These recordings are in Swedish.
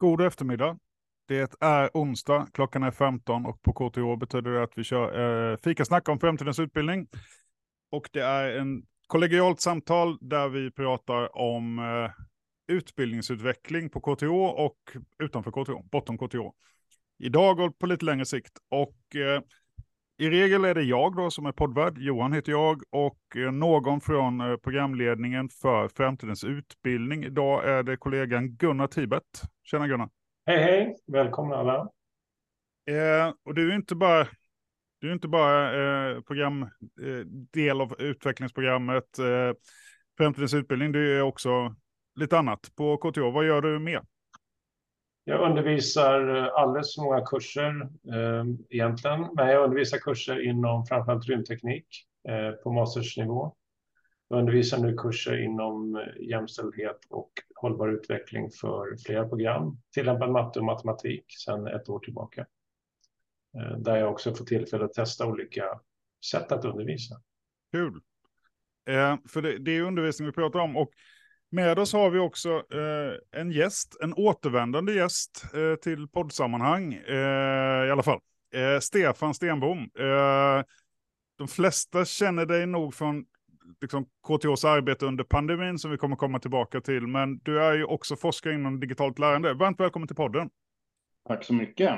God eftermiddag. Det är onsdag, klockan är 15 och på KTH betyder det att vi kör eh, fikasnack om framtidens utbildning. Och det är en kollegialt samtal där vi pratar om eh, utbildningsutveckling på KTH och utanför KTH, bortom KTH. Idag och på lite längre sikt. Och eh, i regel är det jag då som är poddvärd, Johan heter jag, och eh, någon från eh, programledningen för framtidens utbildning. Idag är det kollegan Gunnar Tibet. Tjena Gunnar! Hej hej, välkomna alla! Eh, och du är inte bara, du är inte bara eh, program, eh, del av utvecklingsprogrammet eh, Framtidens utbildning, du är också lite annat på KTH. Vad gör du mer? Jag undervisar eh, alldeles för många kurser eh, egentligen, men jag undervisar kurser inom framförallt rymdteknik eh, på mastersnivå. Jag undervisar nu kurser inom eh, jämställdhet och hållbar utveckling för flera program, tillämpad matte och matematik sedan ett år tillbaka. Eh, där jag också får tillfälle att testa olika sätt att undervisa. Kul. Eh, för det, det är undervisning vi pratar om och med oss har vi också eh, en gäst, en återvändande gäst eh, till poddsammanhang eh, i alla fall. Eh, Stefan Stenbom. Eh, de flesta känner dig nog från liksom, KTHs arbete under pandemin som vi kommer komma tillbaka till. Men du är ju också forskare inom digitalt lärande. Varmt välkommen till podden. Tack så mycket.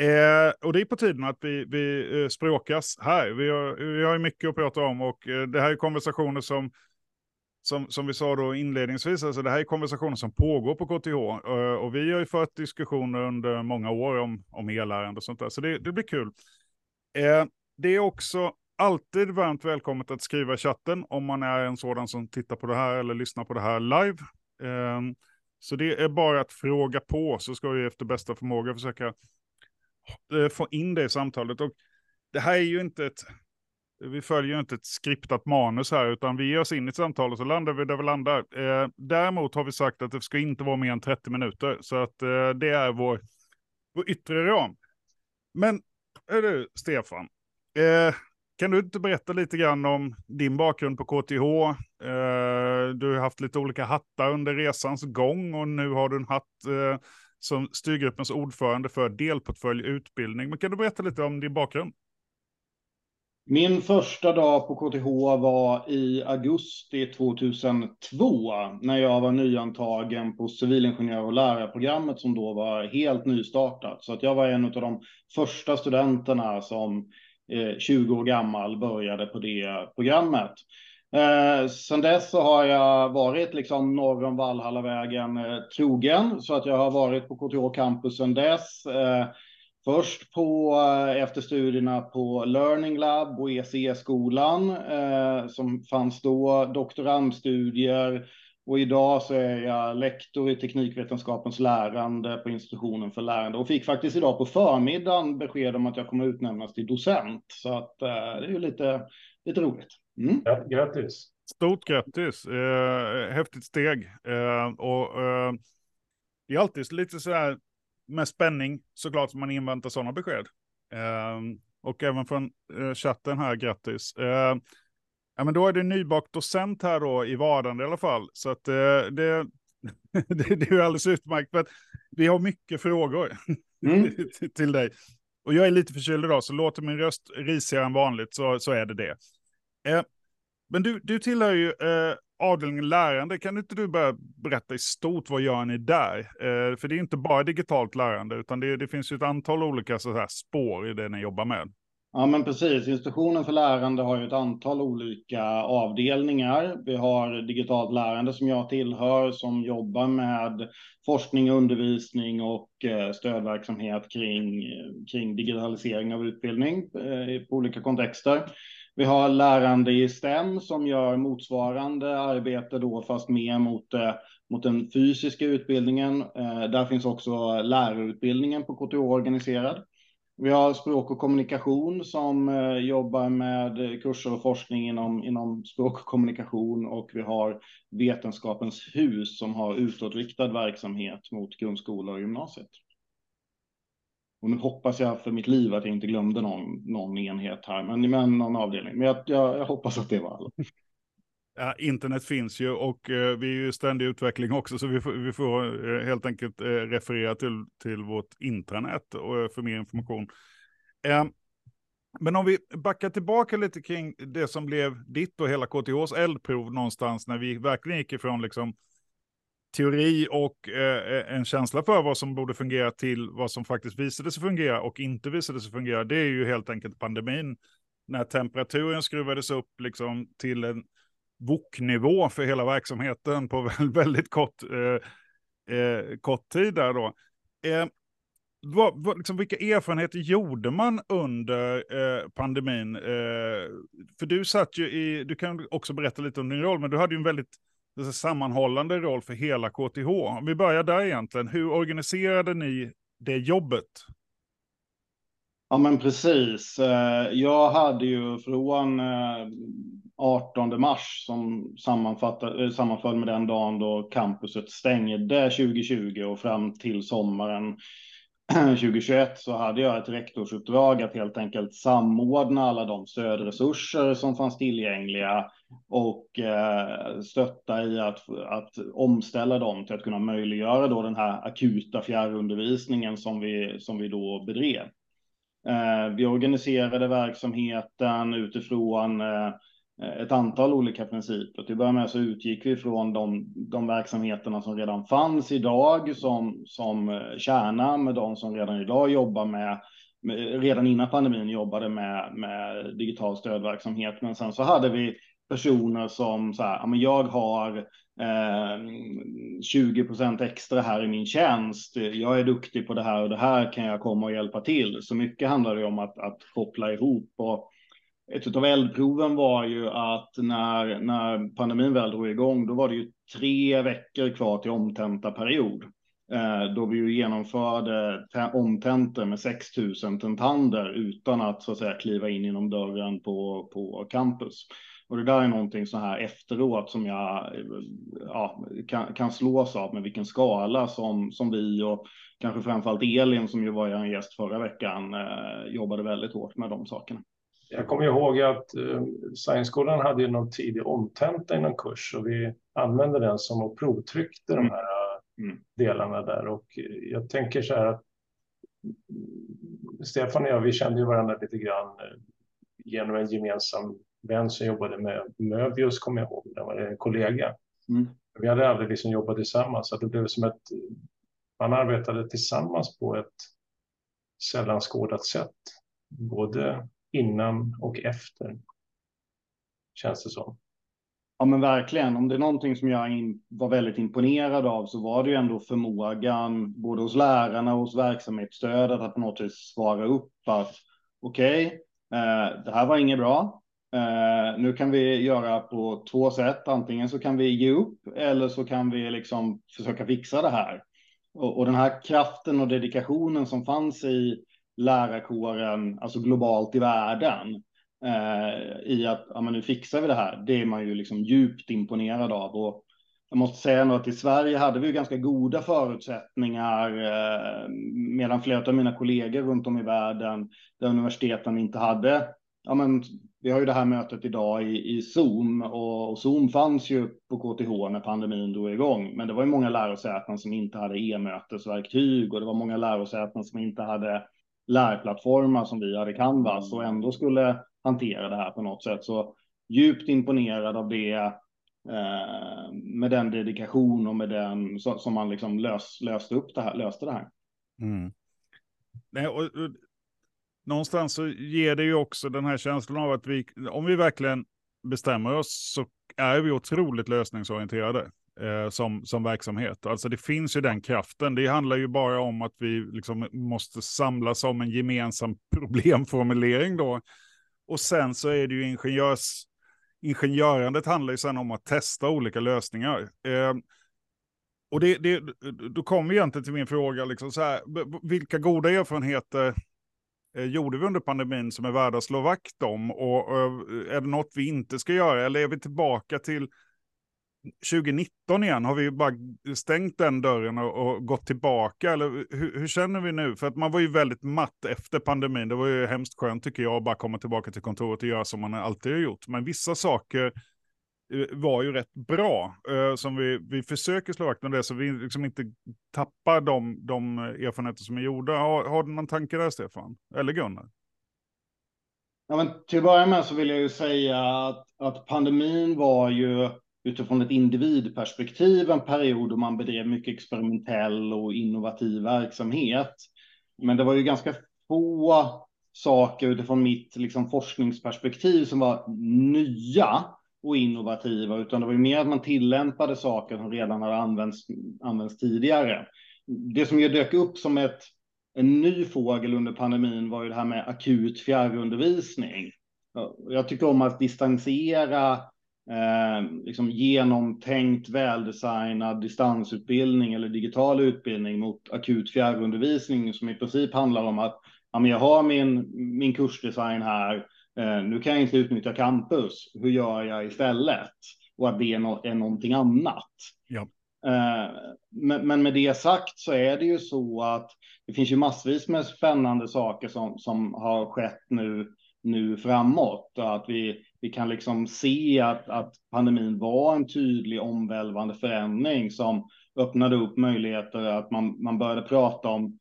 Eh, och det är på tiden att vi, vi eh, språkas här. Vi har, vi har mycket att prata om och eh, det här är konversationer som som, som vi sa då inledningsvis, alltså det här är konversationer som pågår på KTH. Eh, och vi har ju fört diskussioner under många år om, om e-lärande och sånt där. Så det, det blir kul. Eh, det är också alltid varmt välkommet att skriva i chatten om man är en sådan som tittar på det här eller lyssnar på det här live. Eh, så det är bara att fråga på så ska vi efter bästa förmåga försöka eh, få in det i samtalet. Och det här är ju inte ett vi följer inte ett skriptat manus här, utan vi ger oss in i ett samtal och så landar vi där vi landar. Eh, däremot har vi sagt att det ska inte vara mer än 30 minuter, så att eh, det är vår, vår yttre ram. Men, är du, Stefan, eh, kan du inte berätta lite grann om din bakgrund på KTH? Eh, du har haft lite olika hattar under resans gång och nu har du en hatt eh, som styrgruppens ordförande för delportfölj utbildning. Men kan du berätta lite om din bakgrund? Min första dag på KTH var i augusti 2002 när jag var nyantagen på civilingenjör och lärarprogrammet som då var helt nystartat. Så att jag var en av de första studenterna som eh, 20 år gammal började på det programmet. Eh, sen dess så har jag varit liksom norr om Valhallavägen eh, trogen så att jag har varit på KTH campus sen dess. Eh, Först på, eh, efter studierna på Learning Lab och ECE-skolan eh, som fanns då, doktorandstudier och idag så är jag lektor i teknikvetenskapens lärande på institutionen för lärande och fick faktiskt idag på förmiddagen besked om att jag kommer utnämnas till docent. Så att eh, det är ju lite, lite roligt. Mm. Ja, grattis! Stort grattis! Eh, häftigt steg. Eh, och eh, det är alltid lite så här med spänning såklart man inväntar sådana besked. Eh, och även från eh, chatten här, grattis. Eh, ja, men då är det nybakt docent här då i vardande i alla fall. Så att eh, det, det, det, är alldeles utmärkt. För att vi har mycket frågor mm. till dig. Och jag är lite förkyld idag, så låter min röst risigare än vanligt så, så är det det. Men du, du tillhör ju eh, avdelningen lärande, kan inte du börja berätta i stort vad gör ni där? Eh, för det är inte bara digitalt lärande, utan det, det finns ju ett antal olika så här, spår i det ni jobbar med. Ja, men precis. Institutionen för lärande har ju ett antal olika avdelningar. Vi har digitalt lärande som jag tillhör som jobbar med forskning, undervisning och eh, stödverksamhet kring, kring digitalisering av utbildning eh, i på olika kontexter. Vi har lärande i STEM som gör motsvarande arbete då fast mer mot, eh, mot den fysiska utbildningen. Eh, där finns också lärarutbildningen på KTH organiserad. Vi har språk och kommunikation som eh, jobbar med kurser och forskning inom, inom språk och kommunikation och vi har Vetenskapens hus som har utåtriktad verksamhet mot grundskola och gymnasiet. Och nu hoppas jag för mitt liv att jag inte glömde någon, någon enhet här, men, men någon avdelning. Men jag, jag, jag hoppas att det var alla. Ja, internet finns ju och eh, vi är ju ständig utveckling också, så vi får, vi får eh, helt enkelt eh, referera till, till vårt intranät och, eh, för mer information. Eh, men om vi backar tillbaka lite kring det som blev ditt och hela KTHs eldprov någonstans, när vi verkligen gick ifrån liksom teori och eh, eh, en känsla för vad som borde fungera till vad som faktiskt visade sig fungera och inte visade sig fungera, det är ju helt enkelt pandemin. När temperaturen skruvades upp liksom till en VOK-nivå för hela verksamheten på väldigt kort, eh, eh, kort tid där då. Eh, vad, vad, liksom, vilka erfarenheter gjorde man under eh, pandemin? Eh, för du satt ju i, du kan också berätta lite om din roll, men du hade ju en väldigt sammanhållande roll för hela KTH. Om vi börjar där egentligen, hur organiserade ni det jobbet? Ja men precis. Eh, jag hade ju från eh, 18 mars som eh, sammanföll med den dagen då campuset stängde 2020 och fram till sommaren 2021 så hade jag ett rektorsuppdrag att helt enkelt samordna alla de stödresurser som fanns tillgängliga och eh, stötta i att, att omställa dem till att kunna möjliggöra då den här akuta fjärrundervisningen som vi, som vi då bedrev. Eh, vi organiserade verksamheten utifrån eh, Eh, ett antal olika principer. Till att börja med så utgick vi från de, de verksamheterna som redan fanns idag som, som eh, kärna med de som redan idag jobbar med, med redan innan pandemin jobbade med, med digital stödverksamhet. Men sen så hade vi personer som så här, ja, men jag har eh, 20 procent extra här i min tjänst. Jag är duktig på det här och det här kan jag komma och hjälpa till. Så mycket handlar det om att, att koppla ihop. Och ett av eldproven var ju att när, när pandemin väl drog igång, då var det ju tre veckor kvar till omtentaperiod. Eh, då vi ju genomförde omtentor med 6 000 tentander utan att så att säga kliva in genom dörren på, på campus. Och det där är någonting så här efteråt som jag ja, kan, kan slås av med vilken skala som, som vi och kanske framförallt Elin som ju var en gäst förra veckan eh, jobbade väldigt hårt med de sakerna. Jag kommer ihåg att eh, Science-skolan hade någon tidig omtenta i någon kurs och vi använde den som och provtryckte mm. de här mm. delarna där och jag tänker så här att Stefan och jag, vi kände ju varandra lite grann eh, genom en gemensam vän som jobbade med Möbius, kommer jag ihåg, det var en kollega. Mm. Vi hade aldrig liksom jobbat tillsammans, så det blev som ett... Man arbetade tillsammans på ett sällan skådat sätt, både innan och efter, känns det som. Ja men verkligen, om det är någonting som jag var väldigt imponerad av så var det ju ändå förmågan både hos lärarna och hos verksamhetsstödet att på något vis svara upp att okej, okay, eh, det här var inget bra, Eh, nu kan vi göra på två sätt. Antingen så kan vi ge upp eller så kan vi liksom försöka fixa det här. Och, och den här kraften och dedikationen som fanns i lärarkåren, alltså globalt i världen, eh, i att ja, men nu fixar vi det här. Det är man ju liksom djupt imponerad av. Och jag måste säga att i Sverige hade vi ganska goda förutsättningar, eh, medan flera av mina kollegor runt om i världen, där universiteten inte hade ja, men vi har ju det här mötet idag i, i Zoom och, och, Zoom fanns ju på KTH när pandemin drog igång. Men det var ju många lärosäten som inte hade e-mötesverktyg och det var många lärosäten som inte hade lärplattformar som vi hade Canvas och ändå skulle hantera det här på något sätt. Så djupt imponerad av det eh, med den dedikation och med den som man liksom lös, löste upp det här, löste det här. Mm. Nej, och, och någonstans så ger det ju också den här känslan av att vi, om vi verkligen bestämmer oss så är vi otroligt lösningsorienterade eh, som, som verksamhet. Alltså det finns ju den kraften. Det handlar ju bara om att vi liksom måste samlas om en gemensam problemformulering då. Och sen så är det ju ingenjörs... Ingenjörandet handlar ju sen om att testa olika lösningar. Eh, och det, det, då kommer vi egentligen till min fråga, liksom så här, vilka goda erfarenheter Eh, gjorde vi under pandemin som är värda att slå vakt om? Och, och är det något vi inte ska göra? Eller är vi tillbaka till 2019 igen? Har vi bara stängt den dörren och, och gått tillbaka? Eller hur, hur, känner vi nu? För att man var ju väldigt matt efter pandemin. Det var ju hemskt skönt tycker jag att bara komma tillbaka till kontoret och göra som man alltid har gjort. Men vissa saker eh, var ju rätt bra. Eh, som vi, vi försöker slå vakt om det så vi liksom inte tappar de, de erfarenheter som är gjorda. Har, har du någon tanke där Stefan? Eller Gunnar? Ja, men till att börja med så vill jag ju säga att, att pandemin var ju utifrån ett individperspektiv en period då man bedrev mycket experimentell och innovativ verksamhet. Men det var ju ganska få saker utifrån mitt liksom, forskningsperspektiv som var nya och innovativa, utan det var ju mer att man tillämpade saker som redan hade använts, använts tidigare. Det som ju dök upp som ett, en ny fågel under pandemin var ju det här med akut fjärrundervisning. Jag tycker om att distansera eh, liksom genomtänkt, väldesignad distansutbildning eller digital utbildning mot akut fjärrundervisning som i princip handlar om att ja, men jag har min, min kursdesign här, eh, nu kan jag inte utnyttja campus, hur gör jag istället? Och att det är, no är någonting annat. Ja. Eh, men, men, med det sagt så är det ju så att det finns ju massvis med spännande saker som, som har skett nu, nu framåt. Att vi, vi kan liksom se att, att pandemin var en tydlig omvälvande förändring som öppnade upp möjligheter att man, man började prata om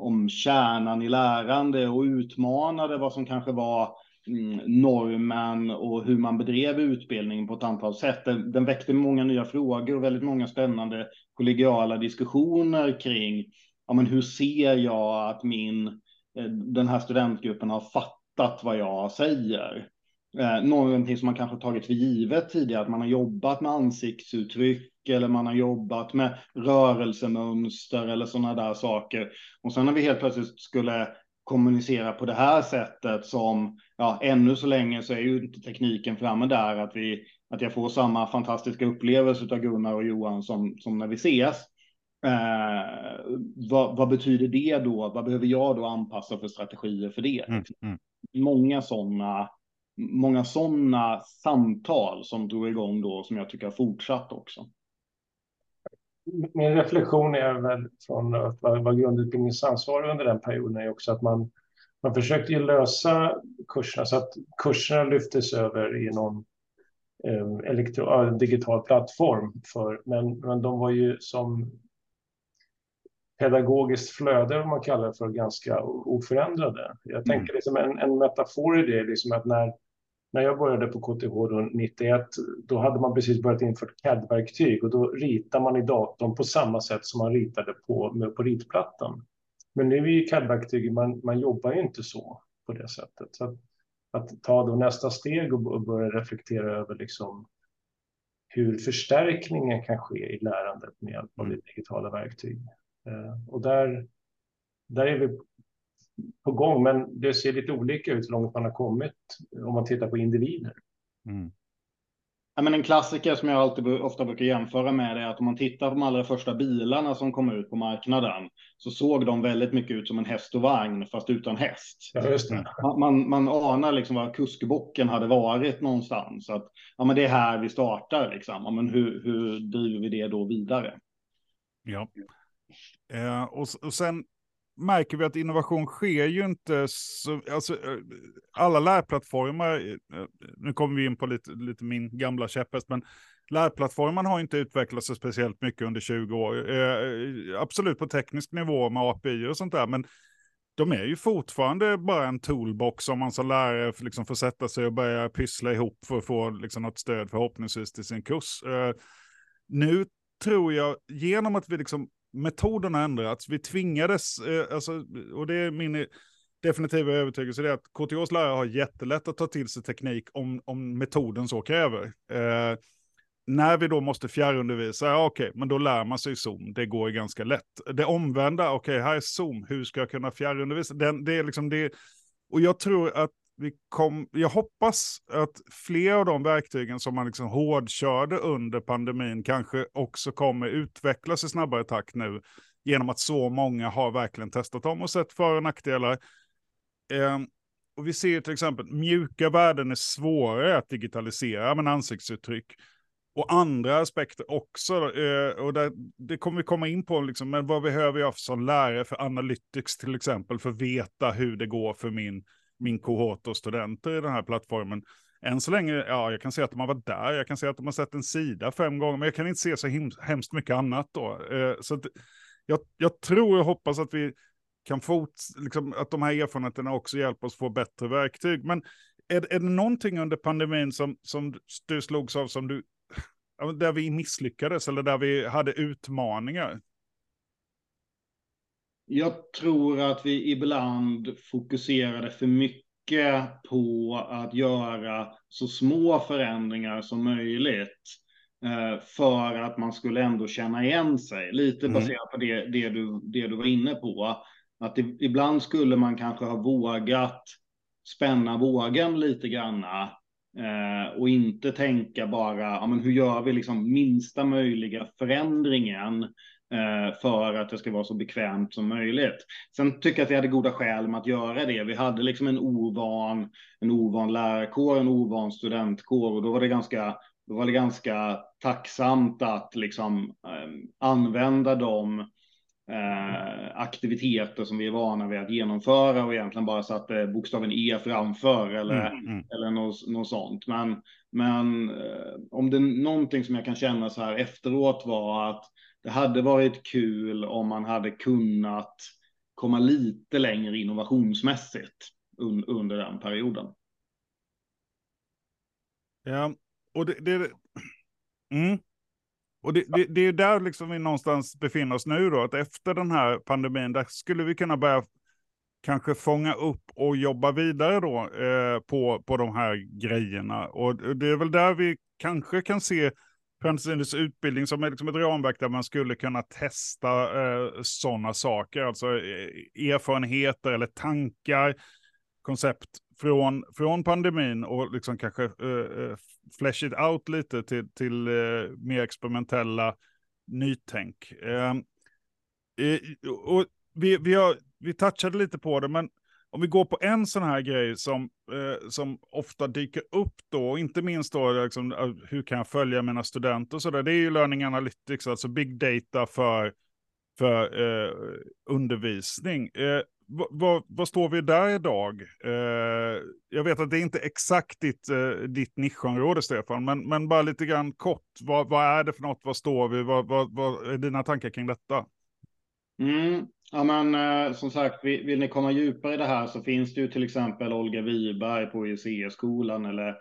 om kärnan i lärande och utmanade vad som kanske var mm, normen och hur man bedrev utbildning på ett antal sätt. Den, den väckte många nya frågor och väldigt många spännande kollegiala diskussioner kring ja, men hur ser jag att min, eh, den här studentgruppen har fattat vad jag säger. Eh, någonting som man kanske tagit för givet tidigare, att man har jobbat med ansiktsuttryck eller man har jobbat med rörelsemönster eller sådana där saker. Och sen när vi helt plötsligt skulle kommunicera på det här sättet som, ja, ännu så länge så är ju inte tekniken framme där att vi, att jag får samma fantastiska upplevelse av Gunnar och Johan som, som när vi ses. Eh, vad, vad, betyder det då? Vad behöver jag då anpassa för strategier för det? Mm, mm. Många sådana många sådana samtal som drog igång då som jag tycker har fortsatt också min reflektion är väl från att vara grundutbildningsansvarig under den perioden är också att man, man försökte ju lösa kurserna så att kurserna lyftes över i någon eh, elektro, digital plattform. För, men, men de var ju som pedagogiskt flöde, om man kallar det för, ganska oförändrade. Jag tänker mm. liksom en, en metafor i det, är liksom att när när jag började på KTH då, 91, då hade man precis börjat införa CAD-verktyg och då ritar man i datorn på samma sätt som man ritade på, med, på ritplattan. Men nu är ju CAD-verktyg, man, man jobbar ju inte så på det sättet. Så att, att ta då nästa steg och, och börja reflektera över liksom hur förstärkningen kan ske i lärandet med hjälp av mm. digitala verktyg. Eh, och där, där är vi på gång, men det ser lite olika ut hur långt man har kommit om man tittar på individer. Mm. Ja, men en klassiker som jag alltid ofta brukar jämföra med är att om man tittar på de allra första bilarna som kom ut på marknaden så såg de väldigt mycket ut som en häst och vagn fast utan häst. Ja, just det. Man, man anar liksom var kuskbocken hade varit någonstans. Att, ja, men det är här vi startar. Liksom. Ja, men hur, hur driver vi det då vidare? Ja. Eh, och, och sen märker vi att innovation sker ju inte så, alltså, eh, alla lärplattformar, eh, eh, nu kommer vi in på lite, lite min gamla käpphäst, men lärplattformarna har inte utvecklats så speciellt mycket under 20 år. Eh, absolut på teknisk nivå med API och sånt där, men de är ju fortfarande bara en toolbox som man som lärare liksom får sätta sig och börja pyssla ihop för att få liksom något stöd förhoppningsvis till sin kurs. Eh, nu tror jag, genom att vi liksom metoden har ändrats. Vi tvingades, eh, alltså, och det är min definitiva övertygelse, det är att KTHs lärare har jättelätt att ta till sig teknik om, om metoden så kräver. Eh, när vi då måste fjärrundervisa, ja okej, okay, men då lär man sig Zoom, det går ju ganska lätt. Det omvända, okej, okay, här är Zoom, hur ska jag kunna fjärrundervisa? Den, det är liksom det, och jag tror att vi kom, jag hoppas att fler av de verktygen som man liksom hårdkörde under pandemin kanske också kommer utvecklas i snabbare takt nu genom att så många har verkligen testat dem och sett för och nackdelar. Eh, och vi ser till exempel mjuka värden är svårare att digitalisera, men ansiktsuttryck. Och andra aspekter också, eh, och där, det kommer vi komma in på, liksom, men vad behöver jag som lärare för analytics till exempel, för att veta hur det går för min min kohort och studenter i den här plattformen. än så länge, ja, jag kan se att de har varit där, jag kan se att de har sett en sida fem gånger, men jag kan inte se så hemskt mycket annat då. Eh, så att, jag, jag tror och hoppas att vi kan få, liksom, att de här erfarenheterna också hjälper oss få bättre verktyg. Men är, är det någonting under pandemin som, som du slogs av som du, där vi misslyckades eller där vi hade utmaningar? Jag tror att vi ibland fokuserade för mycket på att göra så små förändringar som möjligt eh, för att man skulle ändå känna igen sig. Lite mm. baserat på det, det, du, det du var inne på. Att det, ibland skulle man kanske ha vågat spänna vågen lite granna eh, och inte tänka bara, ja, men hur gör vi liksom minsta möjliga förändringen för att det ska vara så bekvämt som möjligt. Sen tycker jag att vi hade goda skäl med att göra det. Vi hade liksom en ovan, en ovan lärarkår, en ovan studentkår och då var det ganska då var det ganska tacksamt att liksom eh, använda dem eh, aktiviteter som vi är vana vid att genomföra och egentligen bara satte bokstaven E framför eller, mm, mm. eller något, något sånt. Men, men eh, om det är någonting som jag kan känna så här efteråt var att det hade varit kul om man hade kunnat komma lite längre innovationsmässigt un, under den perioden. Ja, och det, det mm. Och det, det, det är där liksom vi någonstans befinner oss nu då, att efter den här pandemin, där skulle vi kunna börja kanske fånga upp och jobba vidare då eh, på, på de här grejerna. Och det är väl där vi kanske kan se Framtidens utbildning som är liksom ett ramverk där man skulle kunna testa eh, sådana saker, alltså eh, erfarenheter eller tankar, koncept från, från pandemin och liksom kanske eh, eh flash it out lite till, till eh, mer experimentella nytänk. Ehm, eh, och vi, vi, har, vi touchade lite på det, men om vi går på en sån här grej som, eh, som ofta dyker upp då, inte minst då liksom, eh, hur kan jag följa mina studenter och sådär, det är ju learning analytics, alltså big data för, för eh, undervisning. Eh, vad, vad står vi där idag? Eh, jag vet att det är inte exakt ditt, eh, ditt nischområde, Stefan, men, men bara lite grann kort. Vad, vad är det för något? Vad står vi? Vad, vad, vad är dina tankar kring detta? Mm. Ja, men eh, som sagt, vill, vill, ni komma djupare i det här så finns det ju till exempel Olga Wiberg på ICE-skolan eller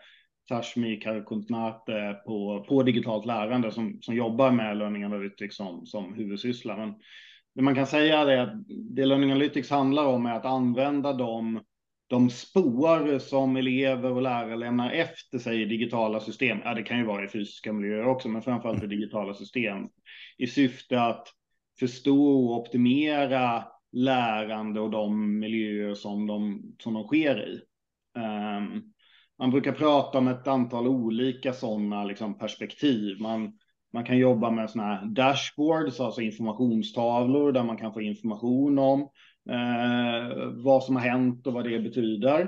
Tashmi Karkuntnate på, på digitalt lärande som, som jobbar med Learning Analytics som, som huvudsyssla. Men det man kan säga är att det Learning Analytics handlar om är att använda de, de spår som elever och lärare lämnar efter sig i digitala system. Ja, det kan ju vara i fysiska miljöer också, men framförallt i digitala system i syfte att förstå och optimera lärande och de miljöer som de, som de sker i. Um, man brukar prata om ett antal olika sådana liksom, perspektiv. Man, man kan jobba med sådana här dashboards, alltså informationstavlor där man kan få information om eh, vad som har hänt och vad det betyder.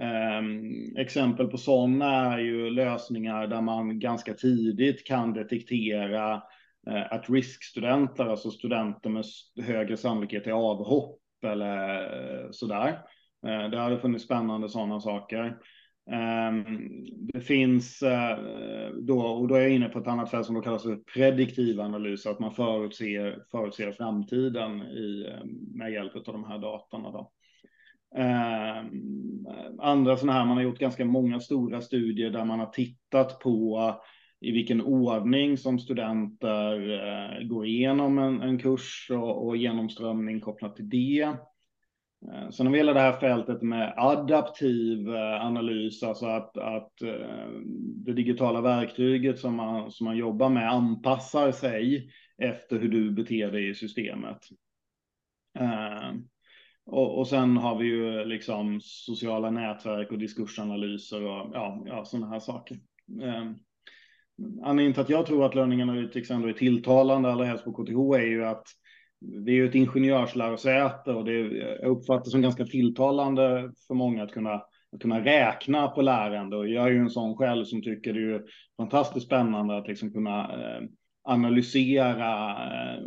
Eh, exempel på sådana är ju lösningar där man ganska tidigt kan detektera Eh, att riskstudenter, alltså studenter med högre sannolikhet till avhopp eller eh, sådär. Eh, det hade funnits spännande sådana saker. Ehm, det finns då, och då är jag inne på ett annat fält som då kallas för prediktiv analys, att man förutser, förutser framtiden i, med hjälp av de här datorna. Då. Ehm, andra sådana här, man har gjort ganska många stora studier där man har tittat på i vilken ordning som studenter eh, går igenom en, en kurs och, och genomströmning kopplat till det. Eh, sen har vi hela det här fältet med adaptiv eh, analys, alltså att, att eh, det digitala verktyget som man, som man jobbar med anpassar sig efter hur du beter dig i systemet. Eh, och, och sen har vi ju liksom sociala nätverk och diskursanalyser och ja, ja sådana här saker. Eh, Anledningen till att jag tror att Lönningarna Analytics ändå är tilltalande, allra helst på KTH, är ju att det är ju ett ingenjörslärosäte och det uppfattas som ganska tilltalande för många att kunna, att kunna räkna på lärande. Och jag är ju en sån själv som tycker det är fantastiskt spännande att liksom kunna eh, analysera eh,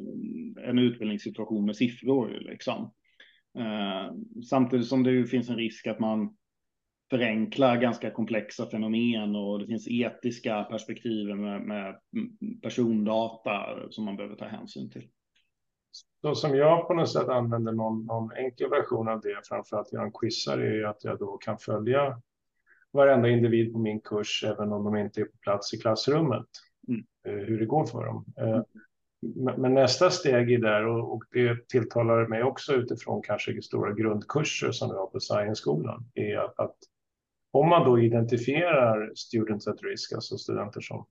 en utbildningssituation med siffror. Liksom. Eh, samtidigt som det finns en risk att man förenklar ganska komplexa fenomen och det finns etiska perspektiv med, med persondata som man behöver ta hänsyn till. Så som jag på något sätt använder någon, någon enkel version av det, framförallt genom quizar, är att jag då kan följa varenda individ på min kurs, även om de inte är på plats i klassrummet, mm. Eh, hur det går för dem. Mm. Men nästa steg i det, och det tilltalar mig också utifrån kanske stora grundkurser som vi har på Science-skolan, är att om man då identifierar students at risk, alltså studenter som,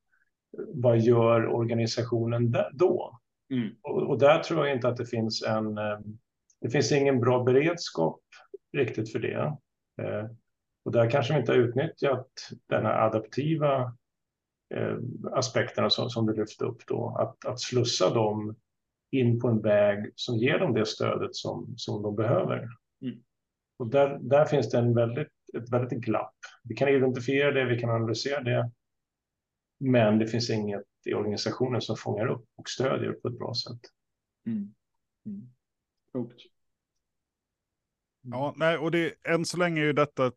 vad gör organisationen då? Mm. Och, och, där tror jag inte att det finns en, eh, det finns ingen bra beredskap riktigt för det. Eh, och där kanske vi inte har utnyttjat den här adaptiva eh, aspekterna som, som du lyfte upp då, att, att slussa dem in på en väg som ger dem det stödet som, som de behöver. Mm. Och där, där finns det en väldigt, ett väldigt glapp. Vi kan identifiera det, vi kan analysera det, men det finns inget i organisationen som fångar upp och stödjer på ett bra sätt. Mm. Mm. Ja, nej, och det, än så länge är ju detta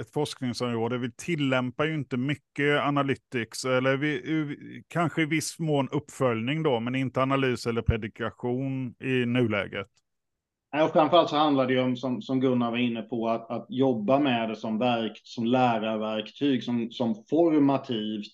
ett forskningsområde. Vi tillämpar ju inte mycket analytics, eller vi, kanske i viss mån uppföljning då, men inte analys eller predikation i nuläget. Och framförallt så handlar det ju om, som, som Gunnar var inne på, att, att jobba med det som, verk, som lärarverktyg, som, som formativt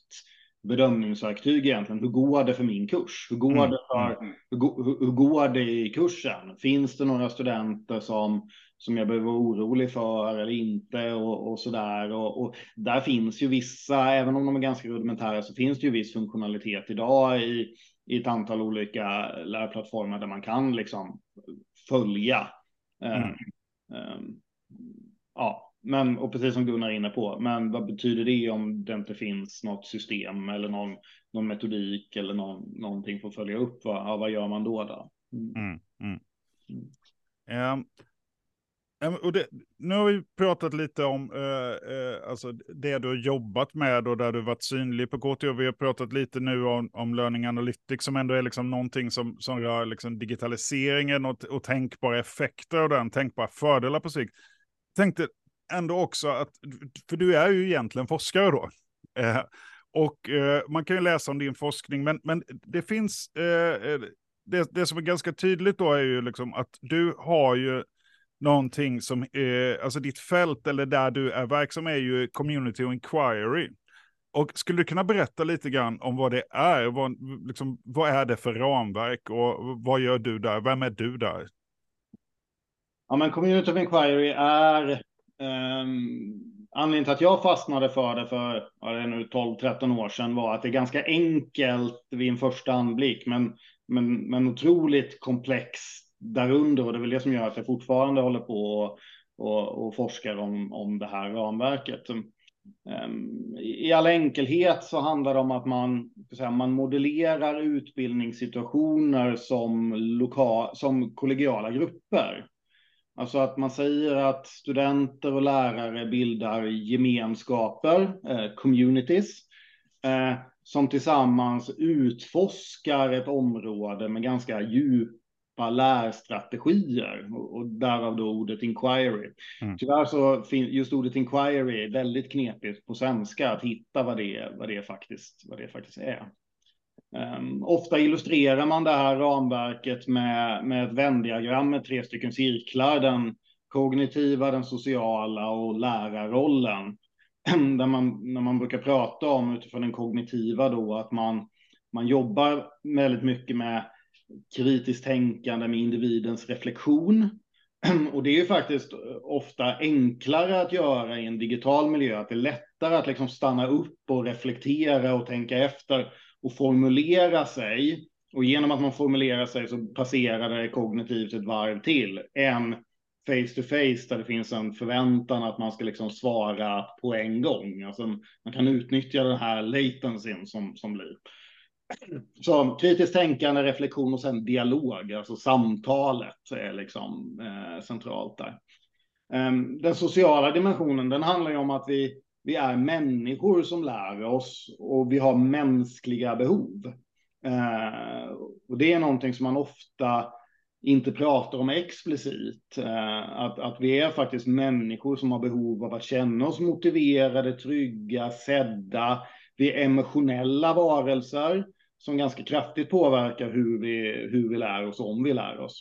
bedömningsverktyg egentligen. Hur går det för min kurs? Hur går, mm. det, för, mm. hur, hur, hur, går det i kursen? Finns det några studenter som, som jag behöver vara orolig för eller inte och, och så där. Och, och, där finns ju vissa, även om de är ganska rudimentära, så finns det ju viss funktionalitet idag i, i ett antal olika lärplattformar där man kan liksom följa. Eh, mm. Um, ja, men och precis som Gunnar är inne på, men vad betyder det om det inte finns något system eller någon, någon metodik eller någon, någonting för att följa upp? Vad, ja, vad gör man då? då? Mm. Mm. Um, och det, nu har vi pratat lite om eh, eh, alltså det du har jobbat med och där du varit synlig på KTH. Vi har pratat lite nu om, om Learning Analytics som ändå är liksom någonting som, som rör liksom digitaliseringen och, och tänkbara effekter och den, tänkbara fördelar på sikt. Tänkte ändå också att, för du är ju egentligen forskare då. Eh, och eh, man kan ju läsa om din forskning, men, men det finns, eh, eh det, det som är ganska tydligt då är ju liksom att du har ju någonting som, eh, alltså ditt fält eller där du är verksam är ju community och inquiry. Och skulle du kunna berätta lite grann om vad det är? Vad, liksom, vad är det för ramverk och vad gör du där? Vem är du där? Ja, men Community of Inquiry är eh, anledningen till att jag fastnade för det för ja, det är nu 12-13 år sedan var att det är ganska enkelt vid en första anblick, men, men, men otroligt komplext därunder och det är väl det som gör att jag fortfarande håller på och, och, och forskar om, om det här ramverket. Ehm, I all enkelhet så handlar det om att man, säga, man modellerar utbildningssituationer som, loka, som kollegiala grupper. Alltså att man säger att studenter och lärare bildar gemenskaper, eh, communities, eh, som tillsammans utforskar ett område med ganska djup lärstrategier och därav då ordet inquiry. Mm. Tyvärr så just ordet inquiry är väldigt knepigt på svenska att hitta vad det, vad det, faktiskt, vad det faktiskt är. Um, ofta illustrerar man det här ramverket med, med ett vändiagram med tre stycken cirklar. Den kognitiva, den sociala och lärarrollen. Där man, när man brukar prata om utifrån den kognitiva då att man, man jobbar väldigt mycket med kritiskt tänkande med individens reflektion. Och det är ju faktiskt eh, ofta enklare att göra i en digital miljö, att det är lättare att liksom stanna upp och reflektera och tänka efter och formulera sig. Och genom att man formulerar sig så passerar det kognitivt ett varv till än face to face där det finns en förväntan att man ska liksom svara på en gång. Alltså man kan utnyttja den här latencyn som, som blir. Så kritiskt tänkande, reflektion och sen dialog, alltså samtalet är liksom eh, centralt där. Um, den sociala dimensionen, den handlar ju om att vi, vi är människor som lär oss och vi har mänskliga behov. Uh, och det är någonting som man ofta inte pratar om explicit. Eh, att, att vi är faktiskt människor som har behov av att känna oss motiverade, trygga, sedda. Vi är emotionella varelser som ganska kraftigt påverkar hur vi, hur vi lär oss, om vi lär oss.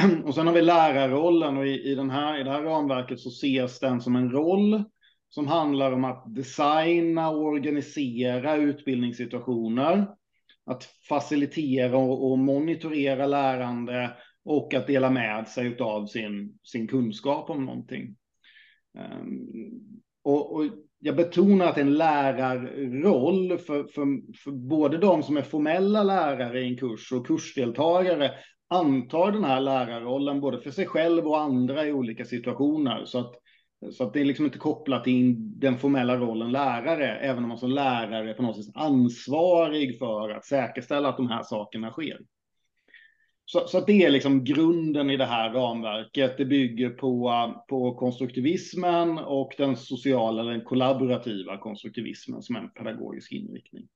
Och sen har vi lärarrollen och i, i, den här, i det här ramverket så ses den som en roll som handlar om att designa och organisera utbildningssituationer, att facilitera och, och monitorera lärande och att dela med sig av sin, sin kunskap om någonting. Um, och, och, jag betonar att en lärarroll för, för, för både de som är formella lärare i en kurs och kursdeltagare antar den här lärarrollen både för sig själv och andra i olika situationer. Så att, så att det är liksom inte kopplat till den formella rollen lärare, även om man som lärare är på något sätt ansvarig för att säkerställa att de här sakerna sker. Så, så det är liksom grunden i det här ramverket. Det bygger på, på konstruktivismen och den sociala, den kollaborativa konstruktivismen som är en pedagogisk inriktning.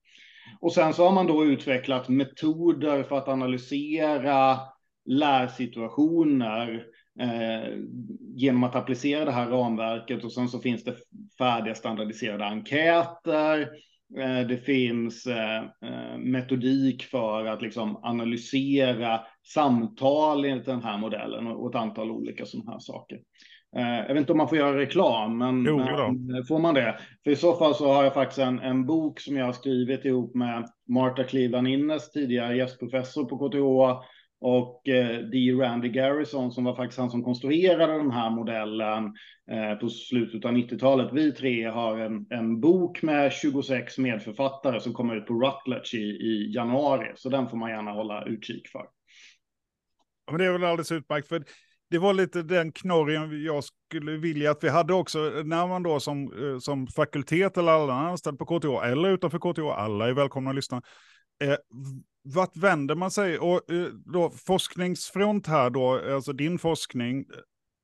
Och sen så har man då utvecklat metoder för att analysera lärsituationer eh, genom att applicera det här ramverket och sen så finns det färdiga standardiserade enkäter. Eh, det finns eh, eh metodik för att liksom analysera samtal enligt den här modellen och ett antal olika sådana här saker. Jag vet inte om man får göra reklam, men, jo, men får man det? För i så fall så har jag faktiskt en, en bok som jag har skrivit ihop med Marta Cleveland Innes, tidigare gästprofessor på KTH, och eh, D. Randy Garrison som var faktiskt han som konstruerade den här modellen eh, på slutet av 90-talet. Vi tre har en, en bok med 26 medförfattare som kommer ut på Rutledge i, i januari, så den får man gärna hålla utkik för. Men det är väl alldeles utmärkt, för det var lite den knorren jag skulle vilja att vi hade också, när man då som, eh, som fakultet eller alla anställd på KTH, eller utanför KTH, alla är välkomna att lyssna. Eh, vart vänder man sig? Och eh, då forskningsfront här då, alltså din forskning, eh,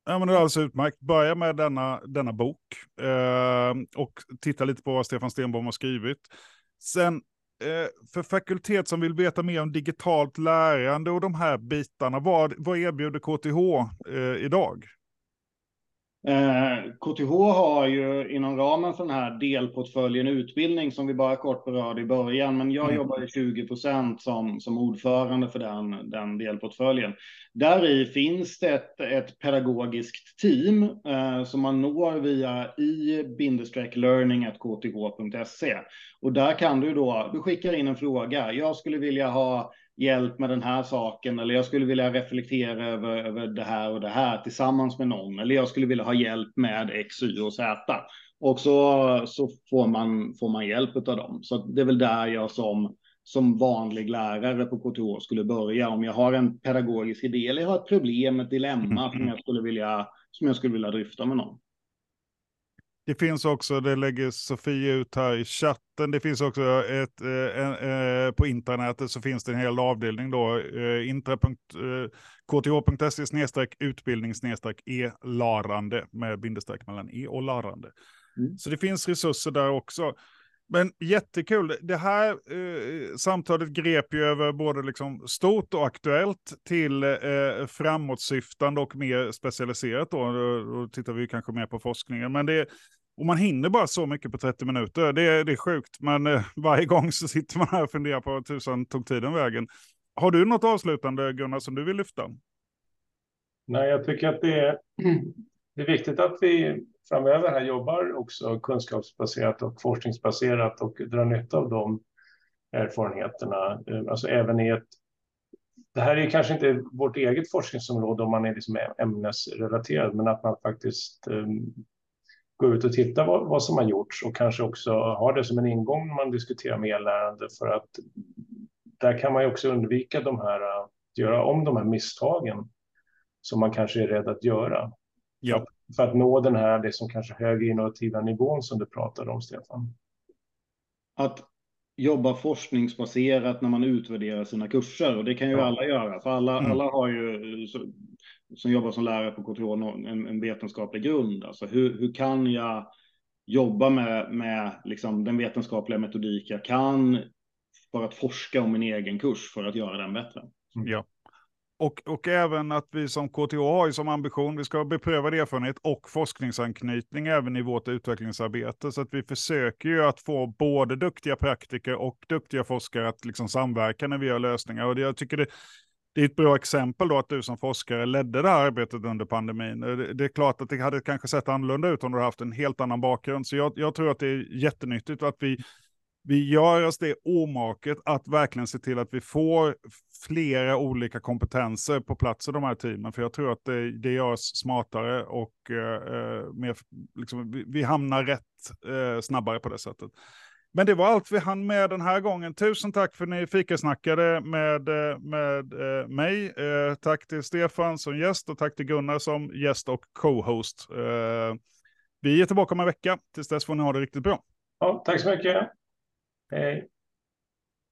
Ja, men det är alldeles utmärkt. Börja med denna, denna bok eh, och titta lite på vad Stefan Stenbom har skrivit. Sen Eh, för fakultet som vill veta mer om digitalt lärande och de här bitarna, vad, vad erbjuder KTH eh, idag? KTH eh, har ju inom ramen för den här delportföljen utbildning som vi bara kort berörde i början, men jag mm. jobbar i 20 procent som, som ordförande för den, den delportföljen. Där i finns det ett, ett pedagogiskt team eh, som man når via i-learning.kth.se och där kan du då, du skickar in en fråga. Jag skulle vilja ha hjälp med den här saken eller jag skulle vilja reflektera över, över det här och det här tillsammans med någon eller jag skulle vilja ha hjälp med X, Y och Z. Och så, så får, man, får man hjälp av dem. Så det är väl där jag som, som vanlig lärare på KTH skulle börja. Om jag har en pedagogisk idé eller jag har ett problem, ett dilemma som jag skulle vilja, som jag skulle vilja dryfta med någon. Det finns också, det lägger Sofie ut här i chatten, det finns också ett, eh, eh, på internet så finns det en hel avdelning då, eh, intra.kth.se snedstreck utbildning snedstreck e-larande med bindestreck mellan e och larande. Mm. Så det finns resurser där också. Men jättekul, det här eh, samtalet grep ju över både liksom stort och aktuellt till eh, framåtsyftande och mer specialiserat då. Då tittar vi kanske mer på forskningen. Men det, och man hinner bara så mycket på 30 minuter. Det, det är sjukt, men eh, varje gång så sitter man här och funderar på tusan tog tiden vägen. Har du något avslutande Gunnar som du vill lyfta? Nej, jag tycker att det är, det är viktigt att vi framöver här jobbar också kunskapsbaserat och forskningsbaserat och drar nytta av de erfarenheterna. Eh, alltså även i ett det här är kanske inte vårt eget forskningsområde om man är liksom ämnesrelaterad, men att man faktiskt ehm, gå ut och titta vad, vad som har gjorts och kanske också ha det som en ingång när man diskuterar medlärande för att där kan man ju också undvika de här, att göra om de här misstagen som man kanske är rädd att göra. Ja. För att nå den här, det som kanske högre innovativa nivån som du pratade om, Stefan. Att jobba forskningsbaserat när man utvärderar sina kurser och det kan ju ja. alla göra för alla, mm. alla har ju som jobbar som lärare på KTH en, en vetenskaplig grund. Alltså hur, hur kan jag jobba med, med liksom den vetenskapliga metodik jag kan för att forska om min egen kurs för att göra den bättre. Mm. Ja. och, och även att vi som KTH har som ambition, vi ska ha beprövad erfarenhet och forskningsanknytning även i vårt utvecklingsarbete. Så att vi försöker ju att få både duktiga praktiker och duktiga forskare att liksom samverka när vi gör lösningar. Och det, jag tycker det, det är ett bra exempel då att du som forskare ledde det här arbetet under pandemin. Eh, det, är klart att det hade kanske sett annorlunda ut om du haft en helt annan bakgrund. Så jag, jag tror att det är jättenyttigt att vi vi gör oss det omaket att verkligen se till att vi får flera olika kompetenser på plats i de här teamen. För jag tror att det, det gör oss smartare och eh, eh mer, liksom, vi, vi, hamnar rätt eh, snabbare på det sättet. Men det var allt vi hann med den här gången. Tusen tack för att ni fikasnackade med, eh, med eh, mig. Eh, tack till Stefan som gäst och tack till Gunnar som gäst och co-host. Eh, vi är tillbaka om en vecka. Tills dess får ni ha det riktigt bra. Ja, tack så mycket. Hej.